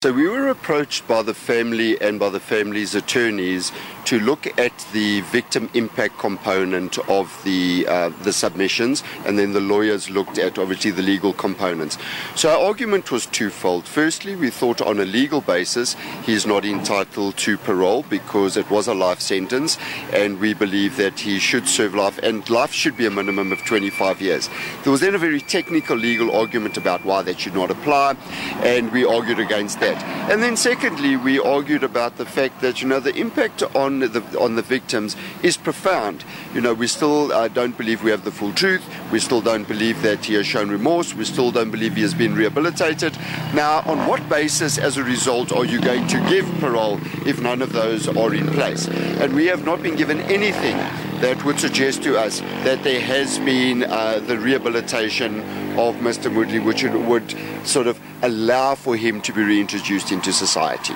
So we were approached by the family and by the family's attorneys to look at the victim impact component of the uh, the submissions, and then the lawyers looked at obviously the legal components. So our argument was twofold. Firstly, we thought on a legal basis he's not entitled to parole because it was a life sentence, and we believe that he should serve life, and life should be a minimum of 25 years. There was then a very technical legal argument about why that should not apply, and we argued against that that. And then secondly, we argued about the fact that, you know, the impact on the, on the victims is profound. You know, we still uh, don't believe we have the full truth. We still don't believe that he has shown remorse. We still don't believe he has been rehabilitated. Now, on what basis, as a result, are you going to give parole if none of those are in place? And we have not been given anything that would suggest to us that there has been uh, the rehabilitation of Mr. Moodley, which would sort of allow for him to be reintroduced into society.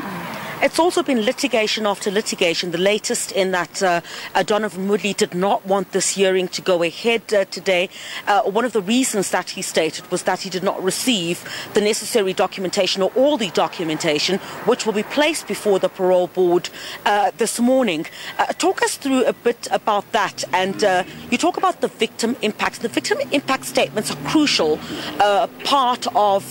It's also been litigation after litigation, the latest in that uh, uh, Donovan Moodley did not want this hearing to go ahead uh, today. Uh, one of the reasons that he stated was that he did not receive the necessary documentation or all the documentation which will be placed before the parole board uh, this morning. Uh, talk us through a bit about that. And you talk about the victim impact. The victim impact statements are crucial part of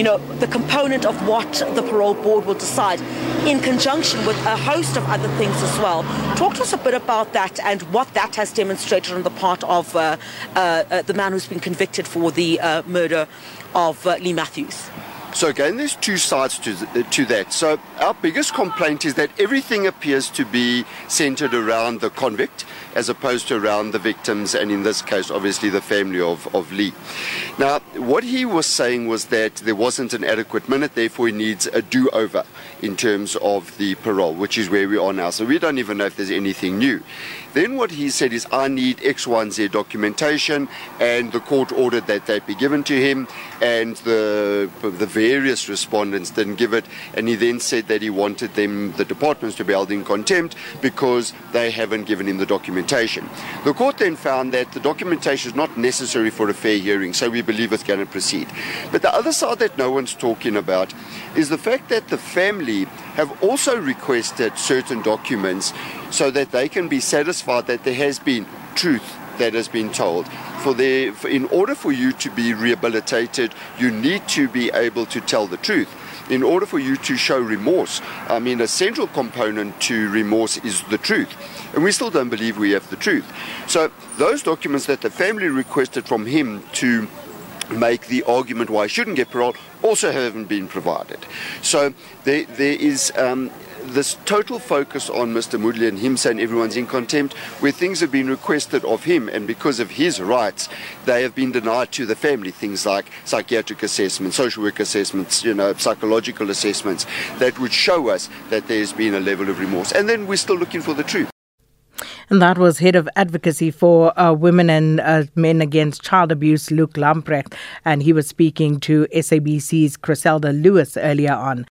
you know, the component of what the parole board will decide in conjunction with a host of other things as well. Talk to us a bit about that and what that has demonstrated on the part of uh, uh, uh, the man who's been convicted for the uh, murder of uh, Leigh Matthews. So again, there's two sides to, to that. So our biggest complaint is that everything appears to be centered around the convict as opposed to around the victims and in this case, obviously, the family of, of Leigh. Now, what he was saying was that there wasn't an adequate minute, therefore he needs a do-over in terms of the parole, which is where we are now. So we don't even know if there's anything new. Then what he said is, I need X, Y, and Z documentation, and the court ordered that that be given to him, and the the various respondents didn't give it, and he then said that he wanted them, the departments, to be held in contempt because they haven't given him the documentation. The court then found that the documentation is not necessary for a fair hearing, so we believe it's going to proceed. But the other side that no one's talking about is the fact that the family have also requested certain documents so that they can be satisfied that there has been truth that has been told. For the, for, in order for you to be rehabilitated, you need to be able to tell the truth. In order for you to show remorse, I mean, a central component to remorse is the truth. And we still don't believe we have the truth. So, those documents that the family requested from him to make the argument why he shouldn't get parole also haven't been provided. So, there, there is. Um, this total focus on Mr. Moodley and him saying everyone's in contempt, where things have been requested of him, and because of his rights, they have been denied to the family. Things like psychiatric assessments, social work assessments, you know, psychological assessments that would show us that there's been a level of remorse. And then we're still looking for the truth. And that was head of advocacy for uh, women and uh, men against child abuse, Luke Lamprecht, and he was speaking to SABC's Criselda Lewis earlier on.